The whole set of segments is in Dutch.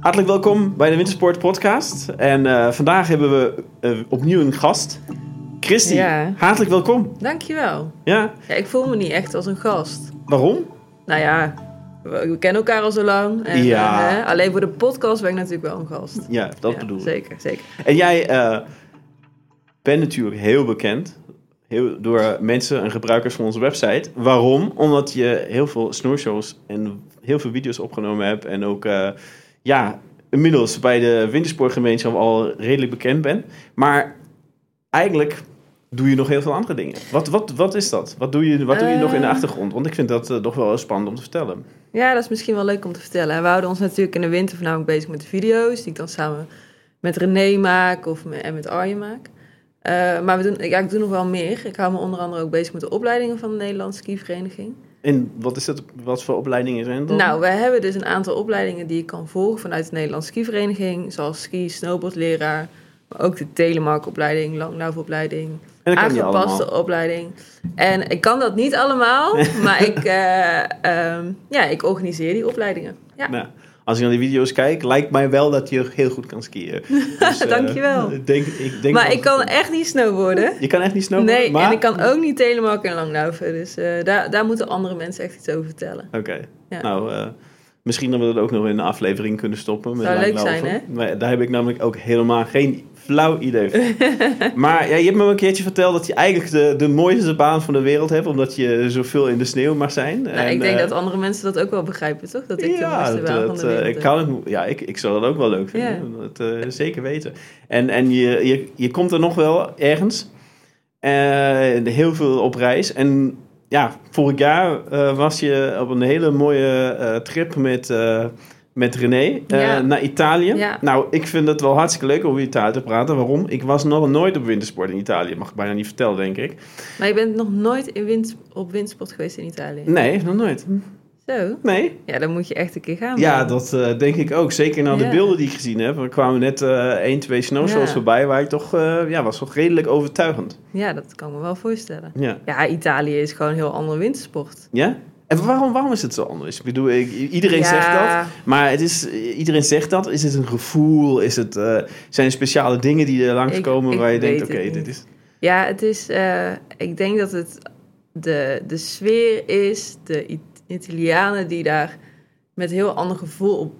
Hartelijk welkom bij de Wintersport Podcast. En uh, vandaag hebben we uh, opnieuw een gast. Christy, Ja. hartelijk welkom. Dankjewel. Ja, Ja, ik voel me niet echt als een gast. waarom? Nou ja, we, kennen elkaar al zo lang. En, Ja. eh, hè, alleen voor de podcast ben ik natuurlijk wel een gast. Ja, dat Ja, bedoel ik. Zeker, zeker. En jij eh, bent natuurlijk heel bekend heel, door mensen en gebruikers van onze website. Waarom? Omdat je heel veel snoershows en heel veel video's opgenomen hebt. En ook, eh, ja, inmiddels bij de wintersportgemeenschap al redelijk bekend bent. Maar eigenlijk doe je nog heel veel andere dingen. Wat, wat, wat is dat? Wat doe je, wat doe je nog in de Eh. achtergrond? Want ik vind dat eh, toch wel spannend om te vertellen. Ja, dat is misschien wel leuk om te vertellen. We houden ons natuurlijk in de winter voornamelijk bezig met de video's... die ik dan samen met René maak of met, en met Arjen maak. Eh, maar we doen, ja, ik doe nog wel meer. Ik hou me onder andere ook bezig met de opleidingen van de Nederlandse skivereniging. En wat is dat? Wat voor opleidingen zijn dat? Nou, we hebben dus een aantal opleidingen die je kan volgen vanuit de Nederlandse skivereniging. Zoals ski, snowboardleraar, maar ook de telemarkopleiding, langlaufopleiding, aangepaste opleiding. En ik kan dat niet allemaal, maar ik, eh, ehm, ja, ik organiseer die opleidingen. Ja. Nou, als ik naar die video's kijk, lijkt mij wel dat je heel goed kan skiën. Dus, eh, Dankjewel. ik denk, ik denk maar dat- ik kan echt niet snowboarden. Je kan echt niet snowboarden? Nee, maar... en ik kan ook niet telemark en langlaufen. Dus eh, daar, daar moeten andere mensen echt iets over vertellen. Oké. Ja. Nou, misschien dat we dat ook nog in een aflevering kunnen stoppen. Met Zou leuk zijn, hè? Maar daar heb ik namelijk ook helemaal geen flauw idee van. maar ja, je hebt me een keertje verteld dat je eigenlijk de, de mooiste baan van de wereld hebt. Omdat je zoveel in de sneeuw mag zijn. Nou, En, ik denk eh, dat andere mensen dat ook wel begrijpen, toch? Dat ik de ja, mooiste baan van dat, de eh, wereld ik, heb. kan het, ja ik, ik zou dat ook wel leuk vinden. Dat eh, zeker weten. En, en je, je, je komt er nog wel ergens. eh, heel veel op reis. En ja, vorig jaar eh, was je op een hele mooie eh, trip met, eh, met René eh, naar Italië. Ja. Nou, ik vind het wel hartstikke leuk om Italië te praten. Waarom? Ik was nog nooit op wintersport in Italië. Mag ik bijna niet vertellen, denk ik. Maar je bent nog nooit in wind, op windsport geweest in Italië? Nee, nog nooit. Zo? Nee. Ja, dan moet je echt een keer gaan. Ja, man. dat eh, denk ik ook. Zeker na de Ja. beelden die ik gezien heb. Er kwamen net eh één, twee snowshows Ja. voorbij waar ik toch, ja, was toch redelijk overtuigend. Ja, dat kan ik me wel voorstellen. Ja. Ja, Italië is gewoon een heel andere wintersport. Ja? En waarom, waarom is het zo anders? Ik bedoel, ik, iedereen Ja, zegt dat. Maar het is, iedereen zegt dat. Is het een gevoel? Is het, eh, zijn er speciale dingen die er langskomen Ik- ik waar je denkt, oké, dit is... Ja, het is... eh, ik denk dat het de, de sfeer is, de It- Italianen die daar met heel ander gevoel op,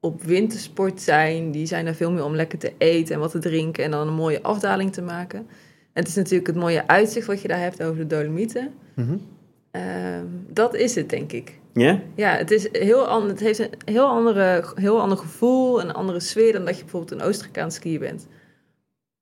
op wintersport zijn. Die zijn daar veel meer om lekker te eten en wat te drinken en dan een mooie afdaling te maken. En het is natuurlijk het mooie uitzicht wat je daar hebt over de Dolomieten. Mhm. Ehm, dat is het, denk ik. Ja? Ja, het, is heel an- het heeft een heel, andere, heel ander gevoel, een andere sfeer dan dat je bijvoorbeeld in Oostenrijk aan het skiën bent.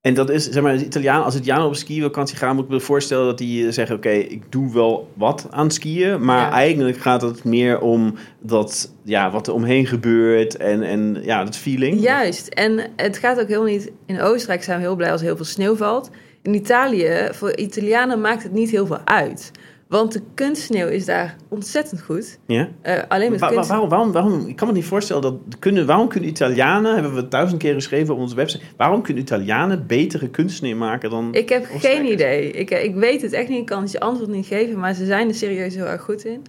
En dat is, zeg maar, de Italiaan, als Italianen op skivakantie gaan, moet ik me voorstellen dat die eh, zeggen, oké, ik doe wel wat aan skiën, maar Ja. eigenlijk gaat het meer om dat, ja, wat er omheen gebeurt en, en ja, dat feeling. Juist, en het gaat ook heel niet... In Oostenrijk zijn we heel blij als heel veel sneeuw valt. In Italië, voor Italianen maakt het niet heel veel uit. Want de kunstsneeuw is daar ontzettend goed. Ja? Eh, alleen met Wa- kunst... waarom, waarom, waarom, ik kan me niet voorstellen dat kunnen, waarom kunnen Italianen, hebben we duizend keer geschreven op onze website, waarom kunnen Italianen betere kunstneer maken dan Ik heb geen idee. Ik, ik weet het echt niet. Ik kan het je antwoord niet geven. Maar ze zijn er serieus heel erg goed in.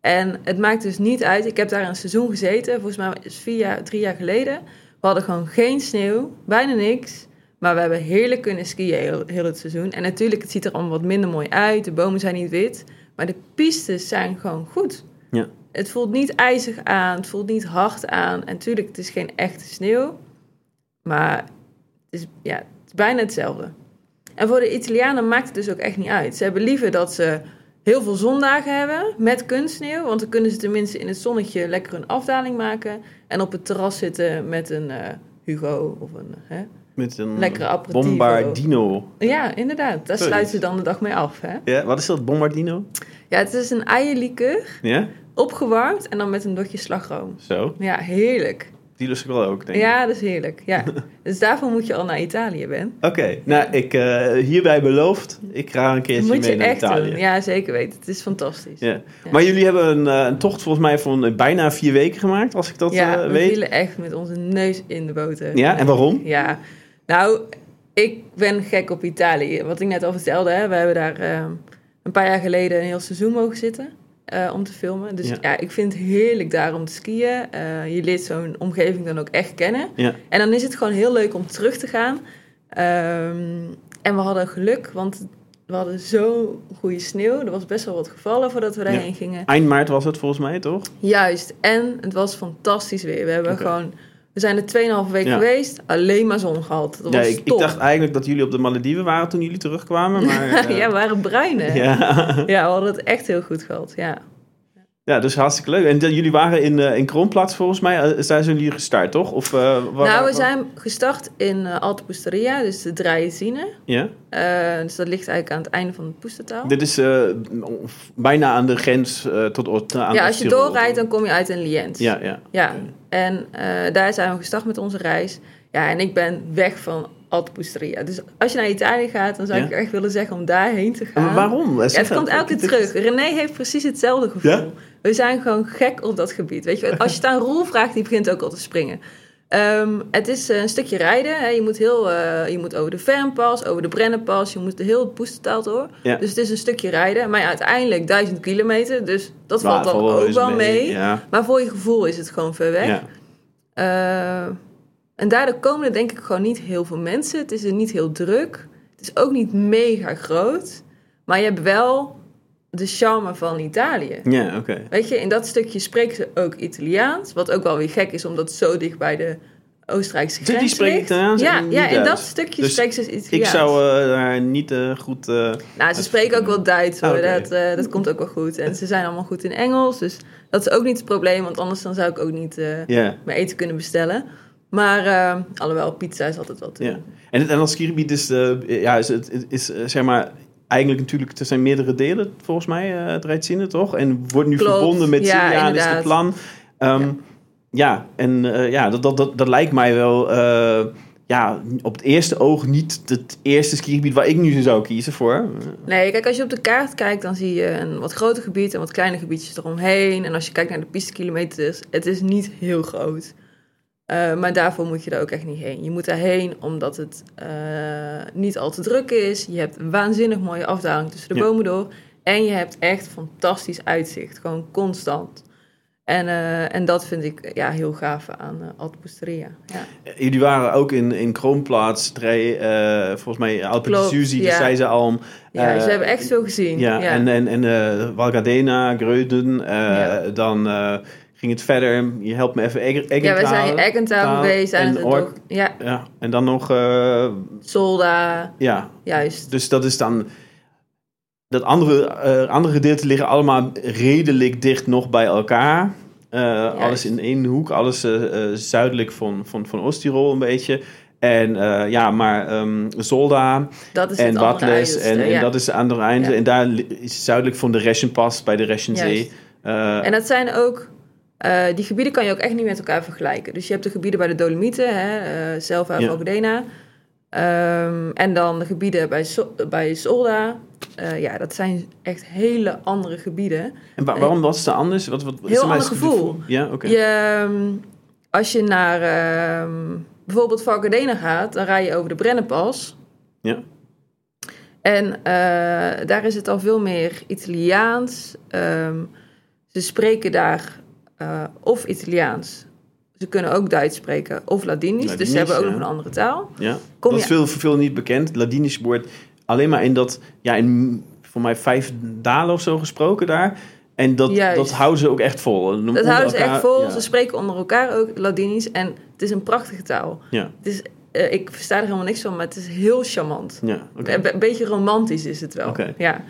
En het maakt dus niet uit. Ik heb daar een seizoen gezeten. Volgens mij is vier jaar, drie jaar geleden. We hadden gewoon geen sneeuw. Bijna niks. Maar we hebben heerlijk kunnen skiën heel, heel het seizoen. En natuurlijk, het ziet er allemaal wat minder mooi uit. De bomen zijn niet wit. Maar de pistes zijn gewoon goed. Ja. Het voelt niet ijzig aan. Het voelt niet hard aan. En natuurlijk, het is geen echte sneeuw. Maar het is, ja, het is bijna hetzelfde. En voor de Italianen maakt het dus ook echt niet uit. Ze hebben liever dat ze heel veel zondagen hebben met kunstsneeuw. Want dan kunnen ze tenminste in het zonnetje lekker een afdaling maken. En op het terras zitten met een eh, Hugo of een... Hè? Met een Lekkere bombardino? Ja, inderdaad. Daar Sorry. sluiten ze dan de dag mee af. Hè? Ja, wat is dat, bombardino? Ja, het is een eierlikeur, Ja? opgewarmd en dan met een dotje slagroom. Zo, Ja, heerlijk. die lust ik wel ook, denk ik. Ja, dat is heerlijk. Ja. dus daarvoor moet je al naar Italië, Ben. Oké, nou, ik eh, hierbij beloofd, ik ga een keertje moet mee naar Italië. doen. Ja, zeker weten. Het is fantastisch. Ja. Maar jullie hebben een, eh, een tocht volgens mij van eh, bijna vier weken gemaakt, als ik dat ja, eh, we weet. vielen echt met onze neus in de boter. Ja, en waarom? Ja, nou, ik ben gek op Italië. Wat ik net al vertelde, hè, we hebben daar eh, een paar jaar geleden een heel seizoen mogen zitten. eh, om te filmen. Dus Ja. ja. ik vind het heerlijk daar om te skiën. Eh, je leert zo'n omgeving dan ook echt kennen. Ja. En dan is het gewoon heel leuk om terug te gaan. Ehm, en we hadden geluk, want we hadden zo goede sneeuw. Er was best wel wat gevallen voordat we daarheen gingen. Eind maart was het volgens mij, toch? Juist. En het was fantastisch weer. We hebben gewoon... We zijn er 2,5 weken Ja. geweest. Alleen maar zon gehad. Dat Ja, was ik, ik dacht eigenlijk dat jullie op de Malediven waren toen jullie terugkwamen. Maar, eh, ja, we waren bruinen. Ja. ja. we hadden het echt heel goed gehad. Ja. Ja, dus hartstikke leuk. En de- jullie waren in, eh in Kroonplaats volgens mij. Eh, daar zijn jullie gestart, toch? Of, eh, waar- nou, we zijn gestart in uh, Alta Pusteria, dus de Draaizine. Ja? Dus dat ligt eigenlijk aan het einde van het poestertaal. Dit is bijna aan de grens tot aan Ja, als je doorrijdt, dan kom je uit in Lienz. Ja, ja. Ja, en daar zijn we gestart met onze reis. Ja, en ik ben weg van Pusteria. Dus als je naar Italië gaat, dan zou Ja? ik echt willen zeggen om daarheen te gaan. Maar waarom? Ja, het komt elke keer terug. René heeft precies hetzelfde gevoel. Ja? We zijn gewoon gek op dat gebied. Weet je, als je het aan Roel vraagt, die begint ook al te springen. Ehm, het is eh, een stukje rijden. Hè. Je, moet heel, eh, je moet over de Vernpas, over de Brennenpas. Je moet de heel Poestertaal door. Ja. Dus het is een stukje rijden. Maar ja, uiteindelijk duizend kilometer. Dus dat valt dan ook wel mee. Ja. Maar voor je gevoel is het gewoon ver weg. Ja. Eh, en daardoor komen er denk ik gewoon niet heel veel mensen. Het is er niet heel druk. Het is ook niet mega groot. Maar je hebt wel de charme van Italië. Ja, oké. Weet je, in dat stukje spreken ze ook Italiaans. Wat ook wel weer gek is, omdat het zo dicht bij de Oostenrijkse Die grens spreken ligt. Italiaans Ja, en ja in dat stukje Dus spreken ze Italiaans. Ik zou eh, daar niet eh, goed... eh, Nou, ze spreken ook wel Duits hoor. Ah, oké. Dat, dat komt ook wel goed. En ze zijn allemaal goed in Engels. Dus dat is ook niet het probleem. Want anders dan zou ik ook niet mijn eten kunnen bestellen. Maar uh, alhoewel, pizza is altijd wat ja. En, en als skigebied is, de, ja, is, het, is eh, zeg maar... Eigenlijk natuurlijk, er zijn meerdere delen volgens mij, eh het Rijtsine, toch? En wordt nu Klopt. verbonden met Ja, is het plan. Ehm, Ja. ja. en eh, ja, dat, dat, dat, dat lijkt mij wel... eh, ja, op het eerste oog niet het eerste skigebied waar ik nu zou kiezen voor. Nee, kijk, als je op de kaart kijkt, dan zie je een wat groter gebied en wat kleine gebiedjes eromheen. En als je kijkt naar de pistekilometers, het is niet heel groot. Uh, maar daarvoor moet je er ook echt niet heen. Je moet daarheen omdat het uh, niet al te druk is. Je hebt een waanzinnig mooie afdaling tussen de Ja. bomen door. En je hebt echt fantastisch uitzicht. Gewoon constant. En, uh, en dat vind ik ja, heel gaaf aan uh, Ja. Jullie waren ook in, in Kroonplaats, Drei, uh, volgens mij Alpe Klopt, Suzy, ja. de zei ze al. Ja, ze hebben echt veel gezien. Ja, ja. en, en, en Valgadena, Greuden, dan ging het verder. Je helpt me even Egg Ja, we zijn in Eggentaal geweest. En, en, Or- toch, ja. ja, en dan nog... Uh, Solda. Ja. Juist. Dus dat is dan... Dat andere, uh, andere gedeelte liggen allemaal redelijk dicht nog bij elkaar. Uh, alles in één hoek, alles zuidelijk van, van, van Oost-Tirol een beetje. En uh, ja, maar um, Zolda dat is en Watles en, en ja. dat is het andere einde. Ja. En daar is zuidelijk van de Reschenpas bij de Reschenzee. Uh, en dat zijn ook, uh, die gebieden kan je ook echt niet met elkaar vergelijken. Dus je hebt de gebieden bij de Dolomieten, hè, uh, Selva en Ja. Um, en dan de gebieden bij, so bij Solda. Uh, ja, dat zijn echt hele andere gebieden. En wa waarom was het anders? Wat, wat, Heel ander gevoel. Ja, oké. Okay. Je, um, als je naar um, bijvoorbeeld Valgadena gaat, dan rij je over de Brennenpas. Ja. En daar is het al veel meer Italiaans. Um, ze spreken daar uh, of Italiaans. Ze kunnen ook Duits spreken of Ladinisch. Ladinisch dus ze hebben ook ja. nog een andere taal. Ja, Kom dat is veel, veel niet bekend. Ladinisch wordt alleen maar in dat, ja, in voor mij vijf dalen of zo gesproken daar. En dat, dat houden ze ook echt vol. Dat houden ze echt vol. Ja. Ze spreken onder elkaar ook Ladinisch. En het is een prachtige taal. Ja. Het is, uh, ik versta er helemaal niks van, maar het is heel charmant. Ja, okay. Een be beetje romantisch is het wel. Okay. Ja.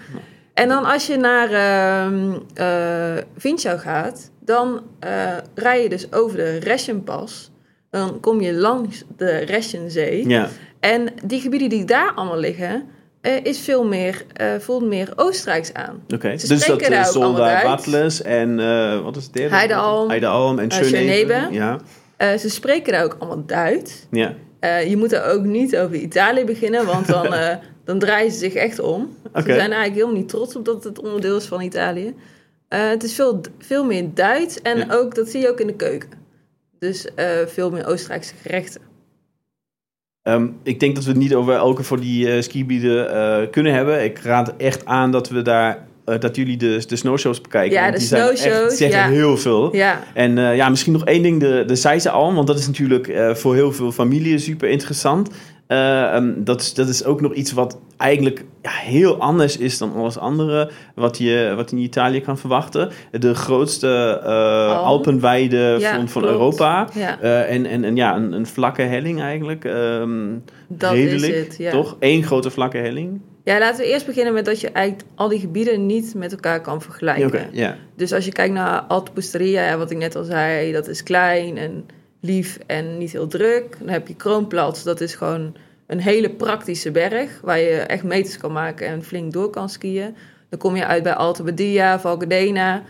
En dan als je naar uh, uh, Vinciau gaat, dan uh, rij je dus over de Reschenpas. Dan kom je langs de Reschenzee. Ja. En die gebieden die daar allemaal liggen, uh, is veel meer, uh, voelt meer Oostenrijks aan. Oké, okay. dus dat daar Solda, Watles en uh, wat is het derde? Heidealm. Heidealm en Schönebe. Ja. Ze spreken daar ook allemaal Duits. Ja. Je moet er ook niet over Italië beginnen, want dan, dan draaien ze zich echt om. Okay. Ze zijn eigenlijk helemaal niet trots op dat het onderdeel is van Italië. Uh, het is veel, veel meer Duits en Ja. ook, dat zie je ook in de keuken. Dus uh, veel meer Oostenrijkse gerechten. Um, ik denk dat we het niet over elke van die uh, skigebieden uh, kunnen hebben. Ik raad echt aan dat we daar eh, dat jullie de, de snowshows bekijken. Ja, de die zijn echt- snowshows, zeggen ja. heel veel. Ja, En eh, ja, misschien nog één ding, de, de Seizenalm. Want dat is natuurlijk eh, voor heel veel familien super interessant. Eh, ehm, dat, is, dat is ook nog iets wat eigenlijk ja, heel anders is dan alles andere wat je, wat in Italië kan verwachten. De grootste eh, Alpenweide Ja, van, van. Europa. ja Eh, en, en, en ja, een, een vlakke helling eigenlijk. ehm, dat redelijk, is het. Ja. toch? Eén grote vlakke helling. ja, laten we eerst beginnen met dat je eigenlijk al die gebieden niet met elkaar kan vergelijken. Dus als je kijkt naar Alta Pusteria, wat ik net al zei, dat is klein en lief en niet heel druk. Dan heb je Kroonplatz, dat is gewoon een hele praktische berg waar je echt meters kan maken en flink door kan skiën. Dan kom je uit bij Alta Badia, Valgardena.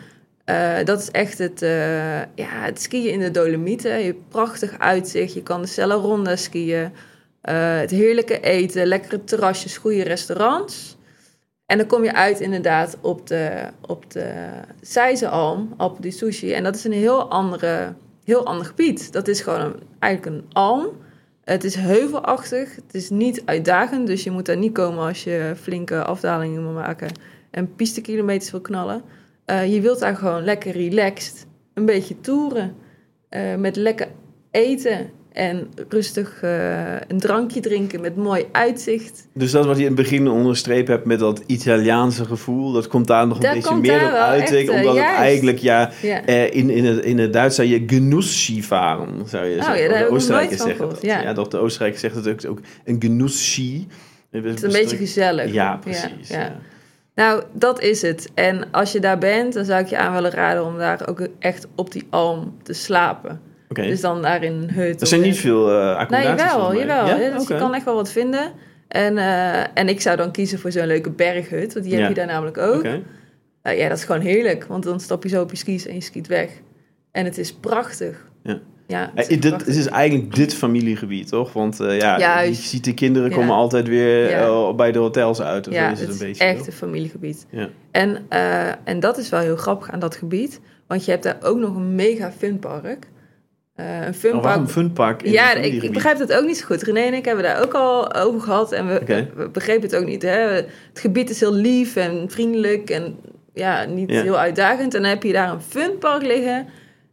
Eh, dat is echt het, eh, ja, het skiën in de Dolomieten. Je hebt prachtig uitzicht, je kan de Sella Ronda skiën. Eh, het heerlijke eten, lekkere terrasjes, goede restaurants. En dan kom je uit inderdaad op de, op de Alpe di Sushi. En dat is een heel, andere, heel ander gebied. Dat is gewoon een, eigenlijk een alm. Het is heuvelachtig, het is niet uitdagend. Dus je moet daar niet komen als je flinke afdalingen wil maken en pistekilometers wil knallen. Eh, je wilt daar gewoon lekker relaxed een beetje toeren. eh, met lekker eten en rustig eh, een drankje drinken met mooi uitzicht. Dus dat wat je in het begin onderstrepen hebt met dat Italiaanse gevoel, dat komt daar nog een Dat beetje meer op uit. echt, eh, omdat het eigenlijk, ja, Ja. eh, in, in, het, in het Duits zou je Genussski varen, zou je Oh, zeggen. ja, de Oostenrijkers zeggen dat. ja. Ja, dat de Oostenrijkers zeggen dat ook, ook een Genussski. Het is een beetje gezellig. Ja, precies. Ja. Nou, dat is het. En als je daar bent, dan zou ik je aan willen raden om daar ook echt op die alm te slapen. Dus dan daar in hut. Er zijn niet veel uh, Nee, accommodaties. jawel, volgens mij. jawel. Ja? Ja, dus je kan echt wel wat vinden. En, eh, en ik zou dan kiezen voor zo'n leuke berghut, want die heb je daar namelijk ook. Nou ja, dat is gewoon heerlijk, want dan stap je zo op je skis en je skiet weg. En het is prachtig. Ja. Ja, het Eh, is dit is eigenlijk dit familiegebied, toch? Want eh, ja, Juist. je ziet de kinderen Ja. komen altijd weer Ja. eh, bij de hotels uit. Of ja, is het het is een beetje. echt toch? een familiegebied. Ja. En, eh, en dat is wel heel grappig aan dat gebied, want je hebt daar ook nog een mega funpark. Eh een Oh, funpark waarom een funpark in ja, ik, ik begrijp dat ook niet zo goed. René en ik hebben daar ook al over gehad en we, we begrepen het ook niet. Hè? Het gebied is heel lief en vriendelijk en ja, niet Ja. heel uitdagend. En dan heb je daar een funpark liggen.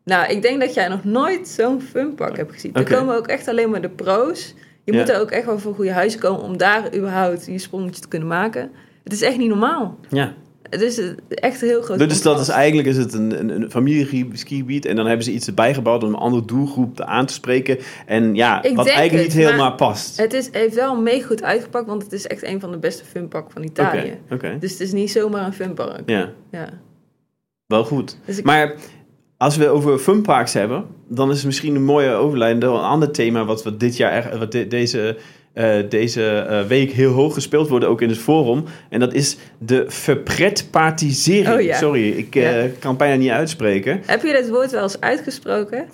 Nou, ik denk dat jij nog nooit zo'n funpark hebt gezien. Er komen ook echt alleen maar de pro's. Je Ja. moet er ook echt wel voor goede huizen komen om daar überhaupt je sprongetje te kunnen maken. Het is echt niet normaal. Ja. Het is echt heel groot Dus dat is eigenlijk is het een, een, een familieskigebied en dan hebben ze iets erbij gebouwd om een andere doelgroep te aan te spreken. En ja, Ik wat eigenlijk het, niet helemaal past. Het is, heeft wel mega goed uitgepakt, want het is echt een van de beste funparken van Italië. Dus het is niet zomaar een funpark. Ja, Ja. wel goed. Dus ik, Maar als we over funparks hebben, dan is het misschien een mooie overlijn een ander thema wat we dit jaar, echt- wat de- deze, deze eh, week heel hoog gespeeld wordt, ook in het forum. En dat is de verpretpartisering. Oh ja. Sorry, ik eh, Ja. kan het bijna niet uitspreken. heb je dit woord wel eens uitgesproken?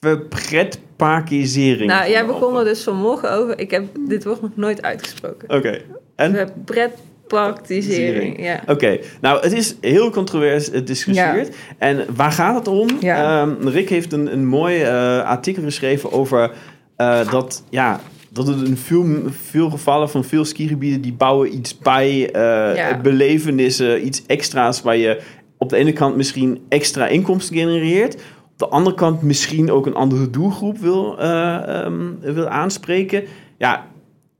Verpretpartisering. Nou, jij begon er dus vanmorgen over. Ik heb dit woord nog nooit uitgesproken. Oké. En? Pretpartisering. Ja. Oké, nou het is heel controvers gediscussieerd. En waar gaat het om? Ja. Ehm, Rick heeft een, een mooi eh, artikel geschreven over eh, dat, ja, dat het in veel, veel gevallen van veel skigebieden die bouwen iets bij, Ja. belevenissen, iets extra's waar je op de ene kant misschien extra inkomsten genereert. Op de andere kant misschien ook een andere doelgroep wil, eh, ehm, wil aanspreken. Ja,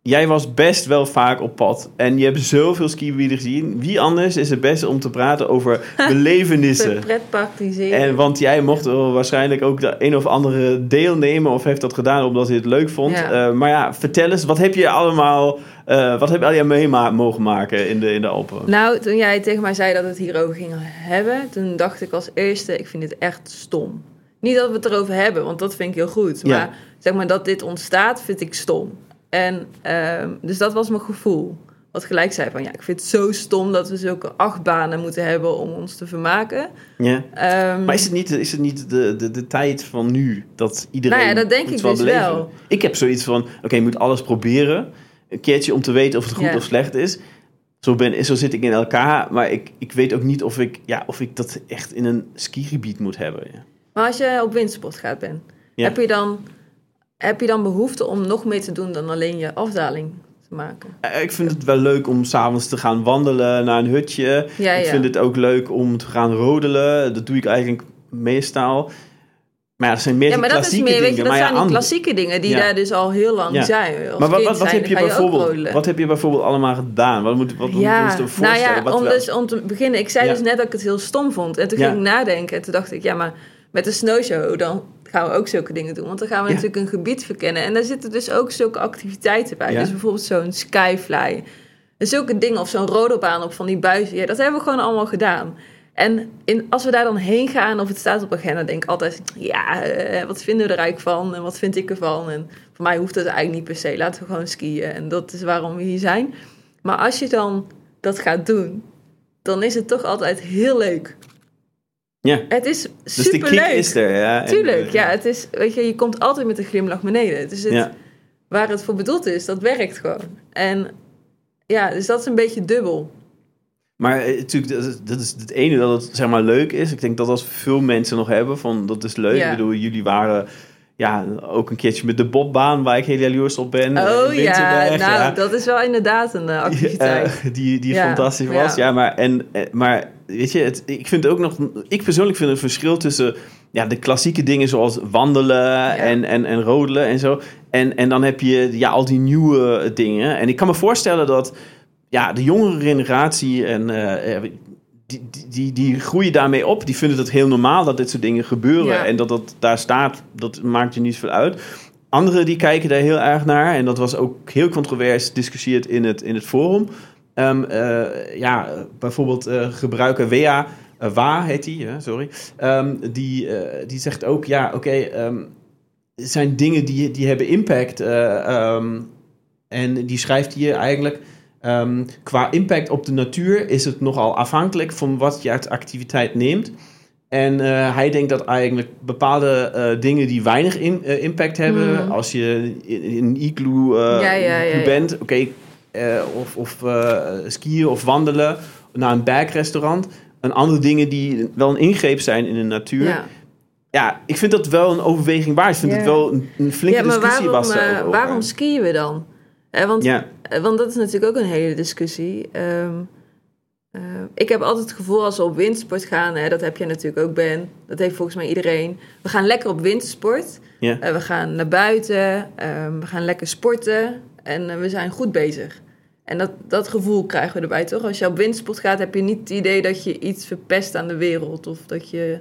jij was best wel vaak op pad. En je hebt zoveel skigebieden gezien. Wie anders is het beste om te praten over belevenissen? Pretpartisering. En, want jij mocht wel waarschijnlijk ook de een of andere deelnemen of heeft dat gedaan omdat hij het leuk vond. Ja. Eh, maar ja, vertel eens, wat heb je allemaal, eh, wat heb je al mee ma- mogen maken in de, in de Alpen? Nou, toen jij tegen mij zei dat we het hierover gingen hebben, toen dacht ik als eerste, ik vind dit echt stom. Niet dat we het erover hebben, want dat vind ik heel goed. Ja. Maar zeg maar dat dit ontstaat, vind ik stom. En ehm, dus dat was mijn gevoel. Wat gelijk zei van ja, ik vind het zo stom dat we zulke achtbanen moeten hebben om ons te vermaken. Ja. Ehm, Maar is het niet, is het niet de, de, de tijd van nu dat iedereen. Nou ja, dat denk ik dus beleven? wel. Ik heb zoiets van: oké, je moet alles proberen. Een keertje om te weten of het goed Ja. of slecht is. Zo, ben, zo zit ik in elkaar, maar ik, ik weet ook niet of ik, ja, of ik dat echt in een skigebied moet hebben. Ja. Maar als je op windsport gaat ben, Ja. heb, je dan, heb je dan behoefte om nog meer te doen dan alleen je afdaling te maken. Eh, Ik vind het wel leuk om s'avonds te gaan wandelen naar een hutje. Ja, Ik ja. vind het ook leuk om te gaan rodelen. Dat doe ik eigenlijk meestal. Maar ja, dat zijn meer Ja, de maar dat is klassieke meer, weet je, dingen. dat maar zijn die klassieke dingen die daar dus al heel lang zijn. Als Maar wat, wat, wat, zijn, heb je bijvoorbeeld, wat heb je bijvoorbeeld allemaal gedaan? Wat moet, wat, moet je je nou voorstellen? ja, om, dus, om te beginnen, ik zei dus net dat ik het heel stom vond. En toen ging ik nadenken en toen dacht ik, ja, maar met de snowshow dan gaan we ook zulke dingen doen. Want dan gaan we Ja. natuurlijk een gebied verkennen. En daar zitten dus ook zulke activiteiten bij. Ja. Dus bijvoorbeeld zo'n skyfly. En zulke dingen, of zo'n rodelbaan op van die buizen. Ja, dat hebben we gewoon allemaal gedaan. En in, als we daar dan heen gaan of het staat op agenda, denk ik altijd... Ja, eh, wat vinden we er eigenlijk van en wat vind ik ervan? En voor mij hoeft dat eigenlijk niet per se. Laten we gewoon skiën en dat is waarom we hier zijn. Maar als je dan dat gaat doen, dan is het toch altijd heel leuk. Ja, Het is dus de super kick leuk. is er. Ja, Tuurlijk, ja. Het is, weet je, je komt altijd met een glimlach beneden. Dus het, ja. waar het voor bedoeld is, dat werkt gewoon. En ja, dus dat is een beetje dubbel. Maar eh, natuurlijk, dat is, dat is het ene dat het zeg maar leuk is. Ik denk dat als veel mensen nog hebben van dat is leuk. Ja. Ik bedoel, jullie waren ja, ook een keertje met de bobbaan waar ik heel jaloers op ben. eh, Oh ja, nou, ja. dat is wel inderdaad een eh, activiteit. Eh, die die Ja, fantastisch was. Ja, ja. maar, en, maar weet je, het, ik vind ook nog, ik persoonlijk vind een verschil tussen ja, de klassieke dingen zoals wandelen en, en, en rodelen en zo. En, en dan heb je ja, al die nieuwe dingen. En ik kan me voorstellen dat ja, de jongere generatie en eh, die, die, die, die groeien daarmee op. Die vinden het heel normaal dat dit soort dingen gebeuren. Ja. En dat dat daar staat, dat maakt je niet zoveel uit. Anderen die kijken daar heel erg naar. En dat was ook heel controvers gediscussieerd in het, in het forum. Ehm, eh, ja, bijvoorbeeld eh, gebruiker Wea, eh, Wa heet die, hè, sorry. Ehm, die, eh, die zegt ook, ja, oké, ehm, het zijn dingen die, die hebben impact. eh, ehm, en die schrijft hier eigenlijk... ehm, qua impact op de natuur is het nogal afhankelijk van wat je uit activiteit neemt. En eh, hij denkt dat eigenlijk bepaalde eh, dingen die weinig in- eh, impact hebben, Mhm. als je in, in een igloo, Ja, ja, ja, igloo ja. bent, oké, of, of skiën of wandelen naar een bergrestaurant. En andere dingen die wel een ingreep zijn in de natuur. Ja, ik vind dat wel een overweging waard. Ik vind het wel een, een flinke ja, maar discussie waarom, was waarom skiën we dan? Eh, want, Ja, want dat is natuurlijk ook een hele discussie. Ehm, eh, ik heb altijd het gevoel als we op wintersport gaan, hè, dat heb je natuurlijk ook Ben, dat heeft volgens mij iedereen. We gaan lekker op wintersport. ja. Eh, we gaan naar buiten, ehm, we gaan lekker sporten en eh, we zijn goed bezig. En dat, dat gevoel krijgen we erbij, toch? Als je op wintersport gaat, heb je niet het idee dat je iets verpest aan de wereld of dat je,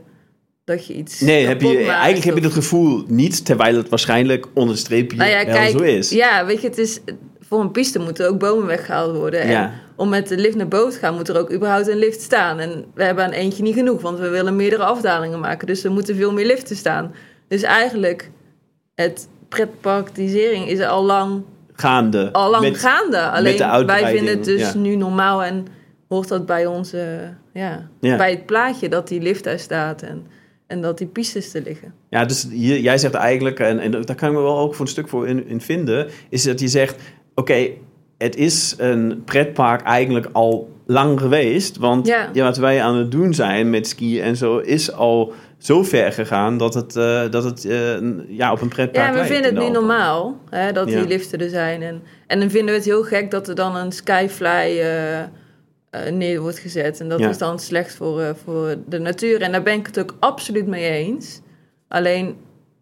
dat je iets. Nee, heb je, maakt eigenlijk heb je dat gevoel niet, terwijl het waarschijnlijk onder streepje Nou ja, wel kijk, zo is. ja, weet je, het is voor een piste moeten ook bomen weggehaald worden. En Ja. om met de lift naar boven te gaan, moet er ook überhaupt een lift staan. En we hebben aan eentje niet genoeg, want we willen meerdere afdalingen maken. Dus er moeten veel meer liften staan. Dus eigenlijk, het pretparktisering is al lang, Gaande. al lang met- gaande. Alleen wij vinden het dus ja. nu normaal en hoort dat bij onze, ja, Ja. bij het plaatje dat die lift daar staat en, en dat die pistes er liggen. Ja, dus je- jij zegt eigenlijk, en, en daar kan ik me wel ook voor een stuk voor in, in vinden, is dat je zegt, oké, het is een pretpark eigenlijk al lang geweest, want Ja. ja, wat wij aan het doen zijn met skiën en zo, is al zo ver gegaan dat het, eh, dat het eh, ja, op een pretpark Ja, we vinden in het Alpen. normaal hè, dat Ja. die liften er zijn. En, en dan vinden we het heel gek dat er dan een skyfly eh, neer wordt gezet. En dat Ja. is dan slecht voor, voor de natuur. En daar ben ik het ook absoluut mee eens. Alleen,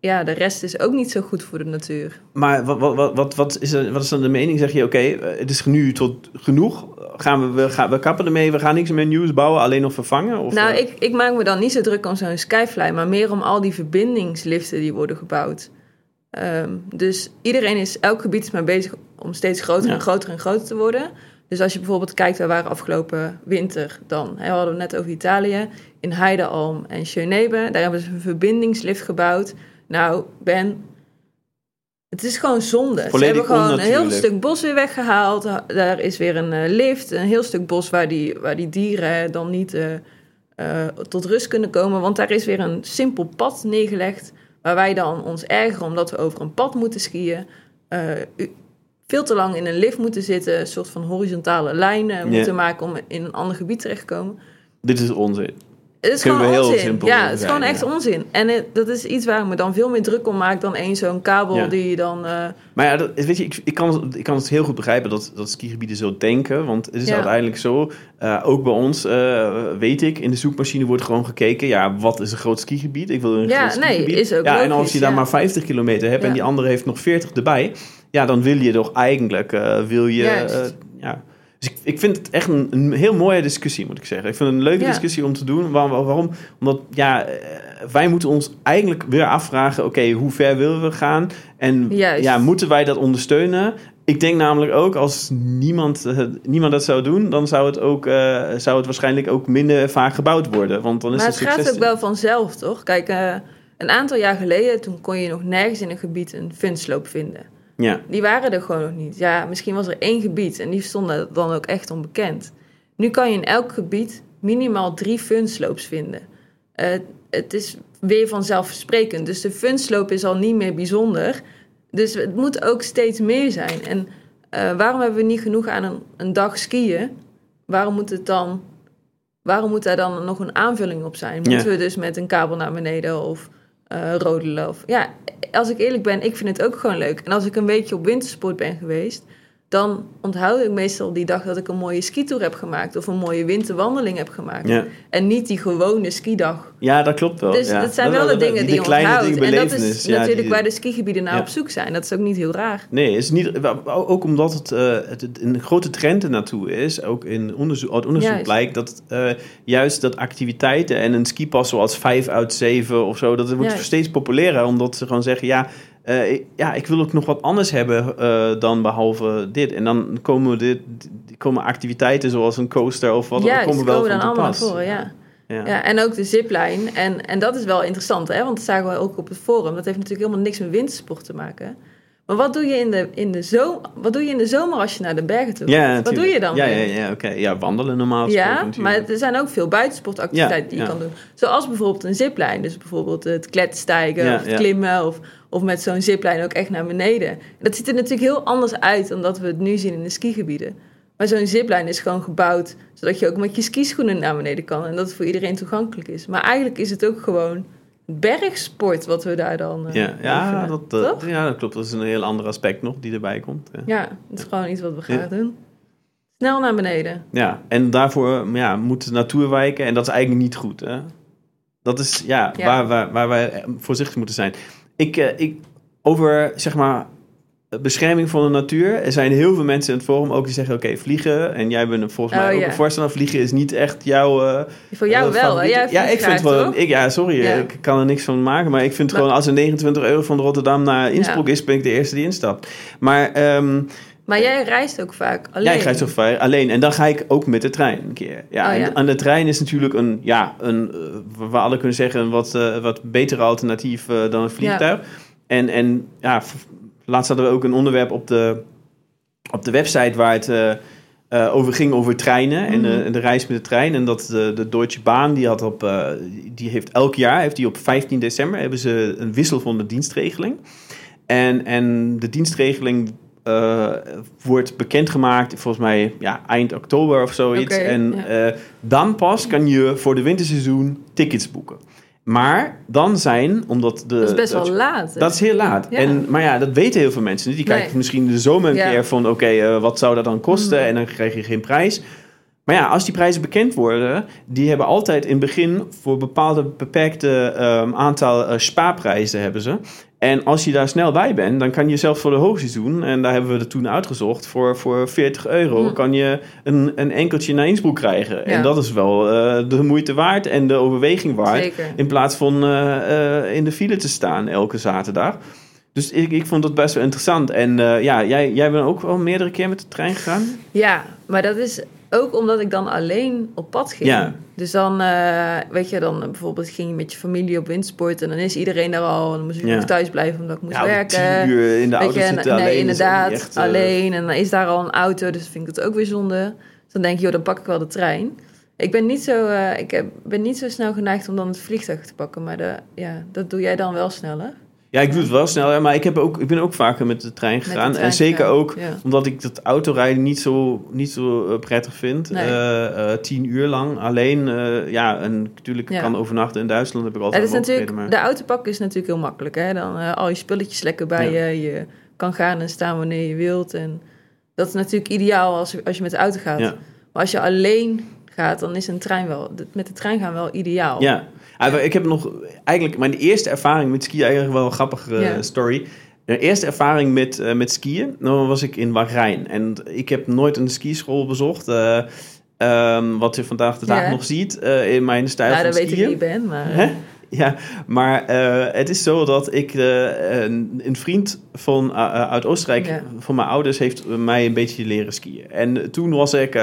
ja, de rest is ook niet zo goed voor de natuur. Maar wat, wat, wat, wat, is, er, wat is dan de mening? Zeg je, oké, eh, het is nu tot genoeg. Gaan we, we, gaan, we kappen ermee, we gaan niks meer nieuws bouwen, alleen nog vervangen? Of, nou, eh, ik, ik maak me dan niet zo druk om zo'n skyfly, maar meer om al die verbindingsliften die worden gebouwd. Ehm, dus iedereen is, elk gebied is maar bezig om steeds groter Ja. en groter en groter te worden. Dus als je bijvoorbeeld kijkt, we waren afgelopen winter dan, hè, we hadden het net over Italië, in Heidealm en Geneve, daar hebben ze een verbindingslift gebouwd. Nou, Ben, het is gewoon zonde. Ze hebben gewoon een heel stuk bos weer weggehaald. Daar is weer een eh, lift, een heel stuk bos waar die, waar die dieren dan niet eh, eh, tot rust kunnen komen. Want daar is weer een simpel pad neergelegd. Waar wij dan ons ergeren omdat we over een pad moeten skiën. veel te lang in een lift moeten zitten. Een soort van horizontale lijnen moeten maken om in een ander gebied terecht te komen. Dit is onzin. Het is gewoon heel onzin. simpel ja, het is gewoon echt ja. onzin. En het- dat is iets waar ik me dan veel meer druk om maak dan één zo'n kabel Ja. die je dan... eh, Maar ja, dat, weet je, ik, ik, kan, ik kan het heel goed begrijpen dat, dat skigebieden zo denken. Want het is Ja. uiteindelijk zo, eh, ook bij ons, eh, weet ik, in de zoekmachine wordt gewoon gekeken, ja, wat is een groot skigebied? Ik wil een Ja, groot nee, skigebied. is ook ja, en als je daar maar 50 kilometer hebt en die andere heeft nog 40 erbij, ja, dan wil je toch eigenlijk, wil je, ja... Dus ik, ik vind het echt een, een heel mooie discussie, moet ik zeggen. Ik vind het een leuke Ja. discussie om te doen. Waarom? waarom? Omdat, ja, eh, wij moeten ons eigenlijk weer afvragen... oké, hoe ver willen we gaan? En Juist. ja, moeten wij dat ondersteunen? Ik denk namelijk ook, als niemand, niemand dat zou doen... dan zou het, ook, eh, zou het waarschijnlijk ook minder vaak gebouwd worden. Want dan is maar het het gaat ook wel vanzelf, toch? Kijk, eh, een aantal jaar geleden, toen kon je nog nergens in een gebied een funsloop vinden. Ja, Die waren er gewoon nog niet. Ja, misschien was er één gebied en die stonden dan ook echt onbekend. Nu kan je in elk gebied minimaal drie funslopes vinden. Eh, het is weer vanzelfsprekend. Dus de funsloop is al niet meer bijzonder. Dus het moet ook steeds meer zijn. En eh, waarom hebben we niet genoeg aan een, een dag skiën? Waarom moet het dan... Waarom moet daar dan nog een aanvulling op zijn? Moeten Ja. we dus met een kabel naar beneden of eh rodelen? Of, ja, als ik eerlijk ben, ik vind het ook gewoon leuk. En als ik een weekje op wintersport ben geweest, dan onthoud ik meestal die dag dat ik een mooie skitour heb gemaakt of een mooie winterwandeling heb gemaakt. ja. En niet die gewone skidag. ja, dat klopt wel. dus ja. dat zijn wel de dingen die, je onthoudt. En dat is ja, natuurlijk die- waar de skigebieden naar Ja. op zoek zijn. Dat is ook niet heel raar. Nee, is niet, ook omdat het, eh, het, het een grote trend er naartoe is. Ook in onderzoek, uit onderzoek Juist. blijkt dat eh, juist dat activiteiten en een skipas zoals 5 uit 7 of zo, dat wordt steeds populairder. Omdat ze gewoon zeggen, ja, eh, ik- ja, ik wil ook nog wat anders hebben eh, dan behalve dit. En dan komen, dit, komen activiteiten zoals een coaster of wat komen wel komen van dan allemaal voor, ja. Ja. Ja, en ook de ziplijn. En, en dat is wel interessant, hè? want dat zagen we ook op het forum. Dat heeft natuurlijk helemaal niks met wintersport te maken. Maar wat doe je in de, in de, zomer, wat doe je in de zomer als je naar de bergen toe Ja, gaat? Wat doe je dan? Ja, ja, ja, oké. ja wandelen normaal gesproken Ja, maar er zijn ook veel buitensportactiviteiten Ja, die je ja. kan doen. Zoals bijvoorbeeld een ziplijn. Dus bijvoorbeeld het kletstijgen of het klimmen. Of, of met zo'n ziplijn ook echt naar beneden. Dat ziet er natuurlijk heel anders uit dan dat we het nu zien in de skigebieden. Maar zo'n ziplijn is gewoon gebouwd zodat je ook met je skischoenen naar beneden kan. En dat het voor iedereen toegankelijk is. Maar eigenlijk is het ook gewoon bergsport wat we daar dan eh, ja, ja, dat, eh, ja, dat klopt. Dat is een heel ander aspect nog die erbij komt. Ja. Ja, het is gewoon iets wat we gaan Ja. doen. Snel naar beneden. Ja, en daarvoor ja, moet de natuur wijken en dat is eigenlijk niet goed. Hè? Dat is ja. Waar, waar, waar wij voorzichtig moeten zijn. Ik, eh, ik, over zeg maar bescherming van de natuur. Er zijn heel veel mensen in het forum ook die zeggen: Oké, vliegen. En jij bent volgens mij Oh, ook ja. een voorstander. Vliegen is niet echt jouw. eh, Voor jou eh, wel, hè? Jij ja, ik vind wel. Ik, ja, sorry, Ja. ik kan er niks van maken. Maar ik vind Maar- gewoon als er 29 euro van Rotterdam naar Innsbruck Ja. is, ben ik de eerste die instapt. Maar. ehm, Maar jij reist ook vaak alleen. ja, ik reis toch vrij alleen. En dan ga ik ook met de trein een keer. Ja, Oh, ja. En, en de trein is natuurlijk een, ja, een, eh, we alle kunnen zeggen, een wat, wat betere alternatief dan een vliegtuig. En, en ja, laatst hadden we ook een onderwerp op de, op de website waar het eh, eh, over ging over treinen en, de, Mhm. en de reis met de trein. En dat de, de Deutsche Bahn, die, had op, eh, die heeft elk jaar, heeft die op 15 december, hebben ze een wissel van de dienstregeling. En, en de dienstregeling wordt bekendgemaakt, volgens mij ja, eind oktober of zoiets. En ja. dan pas kan je voor de winterseizoen tickets boeken. Maar dan zijn, omdat de... Dat is best wel laat. hè? dat is heel laat. Ja. En, maar ja, dat weten heel veel mensen niet. Die kijken Nee. misschien de zomer een Ja. keer van... oké, eh, wat zou dat dan kosten? Mhm. En dan krijg je geen prijs. Maar ja, als die prijzen bekend worden... die hebben altijd in het begin... voor bepaalde beperkte ehm, aantal eh, spaarprijzen hebben ze. En als je daar snel bij bent... dan kan je zelfs voor de hoogseizoen... en daar hebben we er toen uitgezocht... voor, voor 40 euro Mhm. kan je een, een enkeltje naar Innsbruck krijgen. Ja. En dat is wel eh, de moeite waard en de overweging waard... Zeker. In plaats van eh, eh, in de file te staan elke zaterdag. Dus ik, ik vond dat best wel interessant. En ja, jij, jij bent ook al meerdere keer met de trein gegaan? Ja, maar dat is ook omdat ik dan alleen op pad ging. Ja. Dus dan, eh, weet je, dan bijvoorbeeld ging je met je familie op windsport en dan is iedereen daar al. En dan moest ik Ja. nog thuis blijven omdat ik moest Ja, werken. uur in de Weet auto je, zitten nee, alleen. inderdaad, echt, eh, alleen. En dan is daar al een auto, dus vind ik dat ook weer zonde. Dus dan denk je, joh, dan pak ik wel de trein. Ik ben niet zo, eh, ik ben niet zo snel geneigd om dan het vliegtuig te pakken, maar de, ja, dat doe jij dan wel sneller. Ja, ik doe het wel snel, maar ik, heb ook, ik ben ook vaker met de trein de gegaan. trein en zeker ook ja. omdat ik dat autorijden niet zo, niet zo eh, prettig vind. Nee. Eh, eh, tien uur lang alleen. eh, ja, en natuurlijk Ja. kan overnachten in Duitsland. Heb ik Het altijd is natuurlijk, mogelijkheden, maar... de autopak is natuurlijk heel makkelijk. Hè? Dan al je spulletjes lekker bij je. Je kan gaan en staan wanneer je wilt. En dat is natuurlijk ideaal als, als je met de auto gaat. Maar als je alleen gaat, dan is een trein wel... Met de trein gaan wel ideaal. Ja, Ik heb nog eigenlijk mijn eerste ervaring met skiën, eigenlijk wel een grappige Ja. story. De eerste ervaring met, eh, met skiën, dan was ik in Bahrein. En ik heb nooit een skischool bezocht. eh, ehm, wat je vandaag de dag Ja. nog ziet eh, in mijn stijl Nou, van dat weet ik skiën. wie je bent, maar... Hè? Ja, maar het is zo dat ik een, een vriend van, uit Oostenrijk, Ja. van mijn ouders, heeft mij een beetje leren skiën. En toen was ik,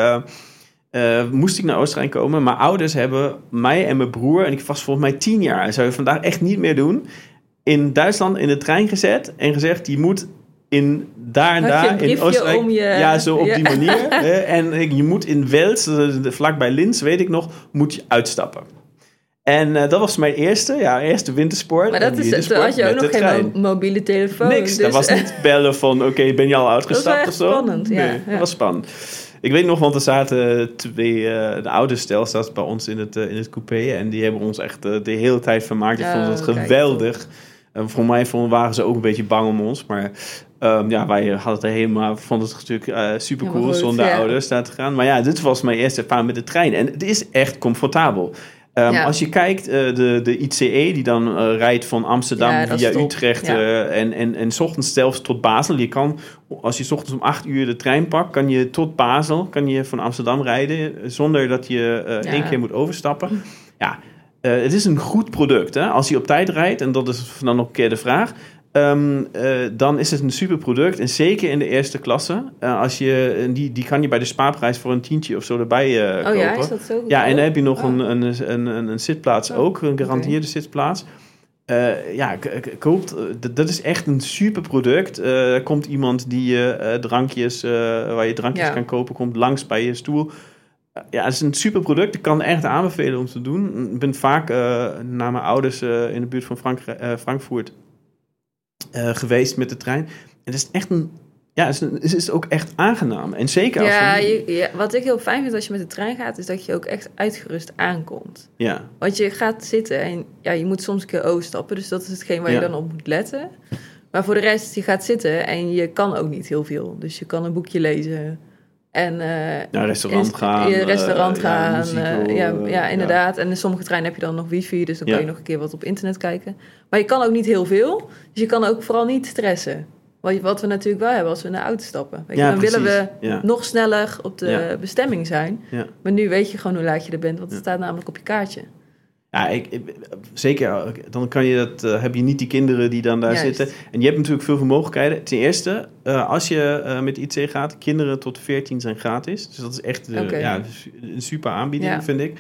eh, moest ik naar Oostenrijk komen. Mijn ouders hebben mij en mijn broer, en ik was volgens mij tien jaar, dat zou je vandaag echt niet meer doen, in Duitsland in de trein gezet en gezegd, je moet in daar en daar in Oostenrijk. om je- Ja, zo op Ja. die manier. hè. en je moet in Wels, vlakbij Linz, weet ik nog, moet je uitstappen. En eh, dat was mijn eerste, ja, eerste wintersport. Maar dat is, toen had je ook nog geen mo- mobiele telefoon. Niks, dus, dat was niet bellen van, oké, ben je al uitgestapt of zo? spannend, ja, Nee, ja. dat was spannend. Ik weet nog, want er zaten twee, eh, de ouders stel zat bij ons in het, eh, in het coupé. En die hebben ons echt eh, de hele tijd vermaakt. Ik vond Oh, het kijk, geweldig. En voor mij vonden, waren ze ook een beetje bang om ons. Maar ehm, ja, wij hadden het helemaal, vonden het natuurlijk super cool goed, zonder ja. ouders daar te gaan. Maar ja, dit was mijn eerste ervaring met de trein. En het is echt comfortabel. Ehm, Ja. Als je kijkt, eh, de, de ICE die dan eh, rijdt van Amsterdam Ja, via. Utrecht Ja. eh, en, en, en 's ochtends zelfs tot Basel. Je kan, als je 's ochtends om 8 uur de trein pakt, kan je tot Basel, kan je van Amsterdam rijden zonder dat je één keer moet overstappen. Ja, het is een goed product. Hè? Als je op tijd rijdt, en dat is dan nog een keer de vraag. Ehm, eh, dan is het een super product. En zeker in de eerste klasse. eh, als je, en die, die kan je bij de spaarprijs voor een tientje of zo erbij eh, Oh kopen. ja, is dat zo? Ja, en dan heb je nog Oh. een, een, een, een, zitplaats Oh, ook, een gegarandeerde zitplaats. Eh, ja, koopt, eh, dat is echt een super product. Eh, er komt iemand die je eh, drankjes, eh, waar je drankjes Ja. kan kopen, komt langs bij je stoel. Eh, ja, het is een super product. Ik kan echt aanbevelen om te doen. Ik ben vaak eh, naar mijn ouders eh, in de buurt van Frank, eh, Frankfurt eh, geweest met de trein. Het is echt een, ja, het is, een- het is ook echt aangenaam. En zeker als Ja, je, ja, wat ik heel fijn vind als je met de trein gaat, is dat je ook echt uitgerust aankomt. ja. Want je gaat zitten en ja, je moet soms een keer overstappen. Dus dat is hetgeen waar Ja. je dan op moet letten. Maar voor de rest, je gaat zitten en je kan ook niet heel veel. Dus je kan een boekje lezen. En eh, Naar restaurant gaan. restaurant eh, ja, gaan. muziek eh, ja, eh, ja, inderdaad. En in sommige treinen heb je dan nog wifi. Dus dan Ja. kan je nog een keer wat op internet kijken. Maar je kan ook niet heel veel. Dus je kan ook vooral niet stressen. Wat, wat we natuurlijk wel hebben als we in de auto stappen. Weet je, Ja, dan willen we Ja. nog sneller op de Ja. bestemming zijn. Ja. Maar nu weet je gewoon hoe laat je er bent. Want het Ja. staat namelijk op je kaartje. Ja, ik, ik- zeker. Dan kan je dat, eh, heb je niet die kinderen die dan daar Juist. zitten. En je hebt natuurlijk veel mogelijkheden. Ten eerste, eh, als je eh, met IC gaat, kinderen tot 14 zijn gratis. Dus dat is echt Oké. ja, een super aanbieding, Ja. vind ik.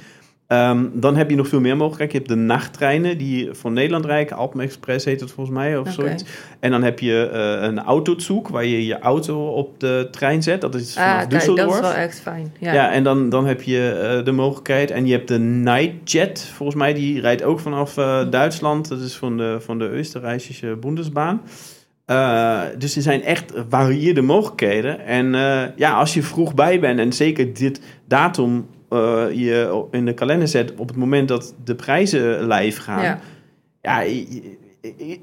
Ehm, dan heb je nog veel meer mogelijkheden. Je hebt de nachttreinen die van Nederland rijden. Alpen Express heet het volgens mij of zoiets. En dan heb je eh, een autozoek waar je je auto op de trein zet. Dat is vanaf Ah, kijk, dat Düsseldorf. is wel echt fijn. Ja. Ja, en dan, dan heb je eh, de mogelijkheid. En je hebt de Nightjet, volgens mij, die rijdt ook vanaf eh, Duitsland. Dat is van de, van de Oostenrijkse Bundesbaan. Dus er zijn echt varieerde mogelijkheden. En ja, als je vroeg bij bent en zeker dit datum eh, je in de kalender zet op het moment dat de prijzen live gaan. Ja.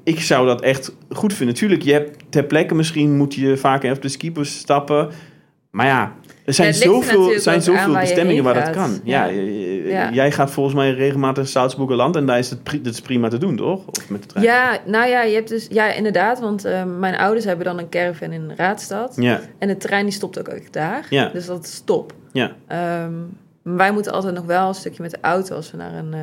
Ik zou dat echt goed vinden. Natuurlijk, je hebt ter plekke misschien moet je vaak op de skibus stappen. Maar ja, er zijn Ja, zoveel, zijn ook zoveel waar bestemmingen waar dat kan. Ja. Jij gaat volgens mij regelmatig Salzburgerland en daar is het, dat is prima te doen, toch? Of met de trein? ja, nou ja, je hebt dus, ja, inderdaad. Want eh, mijn ouders hebben dan een caravan in Raadstad. Ja, En de trein die stopt ook echt daar. Ja. Dus dat is top. ja, Ehm, maar wij moeten altijd nog wel een stukje met de auto als we naar een eh,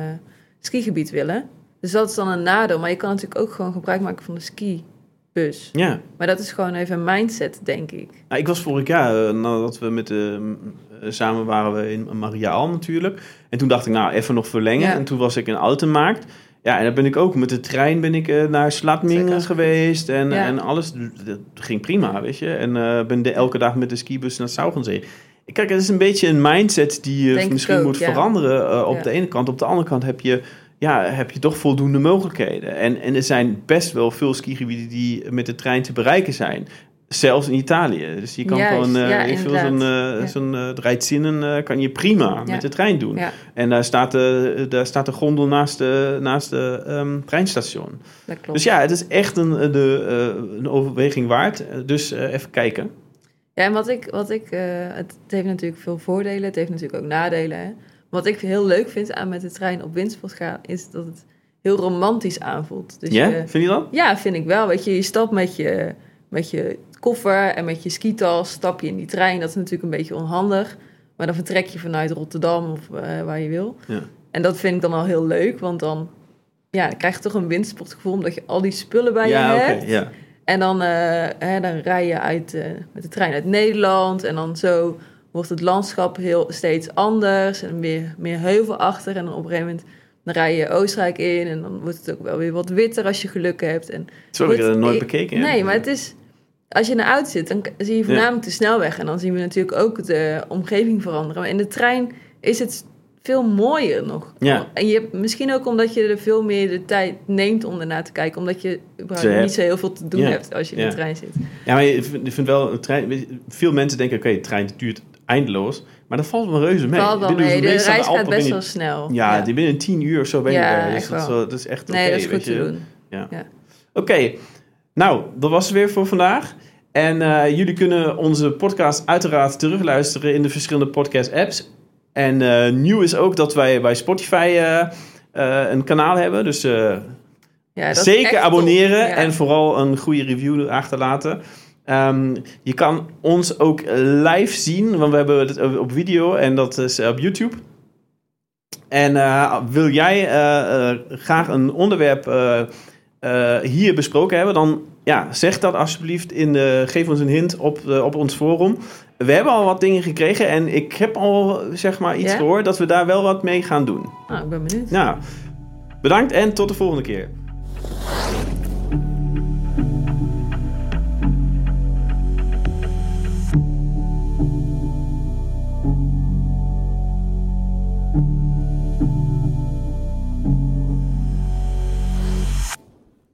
skigebied willen. Dus dat is dan een nadeel. Maar je kan natuurlijk ook gewoon gebruik maken van de skibus. ja. Maar dat is gewoon even een mindset, denk ik. Nou, ik was vorig jaar, eh, nadat we met de, eh, samen waren we in Mariaal natuurlijk. En toen dacht ik, nou, even nog verlengen. Ja. En toen was ik in Altenmarkt. Ja, en dan ben ik ook met de trein ben ik naar Slatmingen geweest. En, Ja. en alles, dat ging prima, weet je. En ben de, elke dag met de skibus naar Saugenzee. Kijk, het is een beetje een mindset die je misschien ook, moet ja. veranderen eh, op Ja. de ene kant. Op de andere kant heb je ja, heb je toch voldoende mogelijkheden. En, en er zijn best wel veel skigebieden die met de trein te bereiken zijn. Zelfs in Italië. Dus je kan Juist, gewoon, eh ja, ik veel zo'n, inderdaad. eh Ja. zo'n eh, Draaidzinnen eh, kan je prima Ja. met de trein doen. En daar staat de, daar staat de gondel naast de, naast de ehm, treinstation. Dus ja, het is echt een, eh, de, eh, een overweging waard. Eh, Dus eh, even kijken. Ja, en wat ik, wat ik eh, het, heeft natuurlijk veel voordelen, het heeft natuurlijk ook nadelen. Hè. Wat ik heel leuk vind aan met de trein op windsport gaan, is dat het heel romantisch aanvoelt. Dus ja, je- vind je dat? ja, vind ik wel. Weet je, je stapt met je, met je koffer en met je skitas, stap je in die trein. Dat is natuurlijk een beetje onhandig. Maar dan vertrek je vanuit Rotterdam of eh, waar je wil. Ja. En dat vind ik dan al heel leuk, want dan, ja, dan krijg je toch een windsportgevoel omdat je al die spullen bij ja, je oké, hebt. ja. En dan, eh, hè, dan rij je uit, eh, met de trein uit Nederland. En dan zo wordt het landschap heel, steeds anders. En meer, meer heuvelachtig. En dan op een gegeven moment dan rij je Oostenrijk in. En dan wordt het ook wel weer wat witter als je geluk hebt. En Sorry, ik heb Goed, dat nooit bekeken. Nee, maar het is... Als je in de auto zit, dan zie je voornamelijk de snelweg. En dan zien we natuurlijk ook de omgeving veranderen. Maar in de trein is het veel mooier nog. Ja. En je hebt, misschien ook omdat je er veel meer de tijd neemt om ernaar te kijken. Omdat je überhaupt niet zo heel veel te doen Ja. hebt als je in de trein zit. Ja, maar je vindt, wel, een trein, veel mensen denken, oké, de trein duurt eindeloos. Maar dat valt wel reuze mee. Valt wel mee. De meestal reis gaat best binnen- wel snel. Ja, die binnen tien uur of zo ben je Ja, er. Dus echt dat, dat is echt oké. Nee, dat is goed te je. doen. Ja. Ja. Oké, nou, dat was het weer voor vandaag. En eh, jullie kunnen onze podcast uiteraard terugluisteren in de verschillende podcast-apps. En eh, nieuw is ook dat wij bij Spotify eh, eh, een kanaal hebben. Dus Ja, zeker abonneren. Ja. en vooral een goede review achterlaten. Ehm, je kan ons ook live zien, want we hebben het op video en dat is op YouTube. En wil jij graag een onderwerp hier besproken hebben, dan ja, zeg dat alsjeblieft. In de, geef ons een hint op, op ons forum. We hebben al wat dingen gekregen en ik heb al zeg maar iets Ja? gehoord dat we daar wel wat mee gaan doen. Nou, ik ben benieuwd. Nou, bedankt en tot de volgende keer.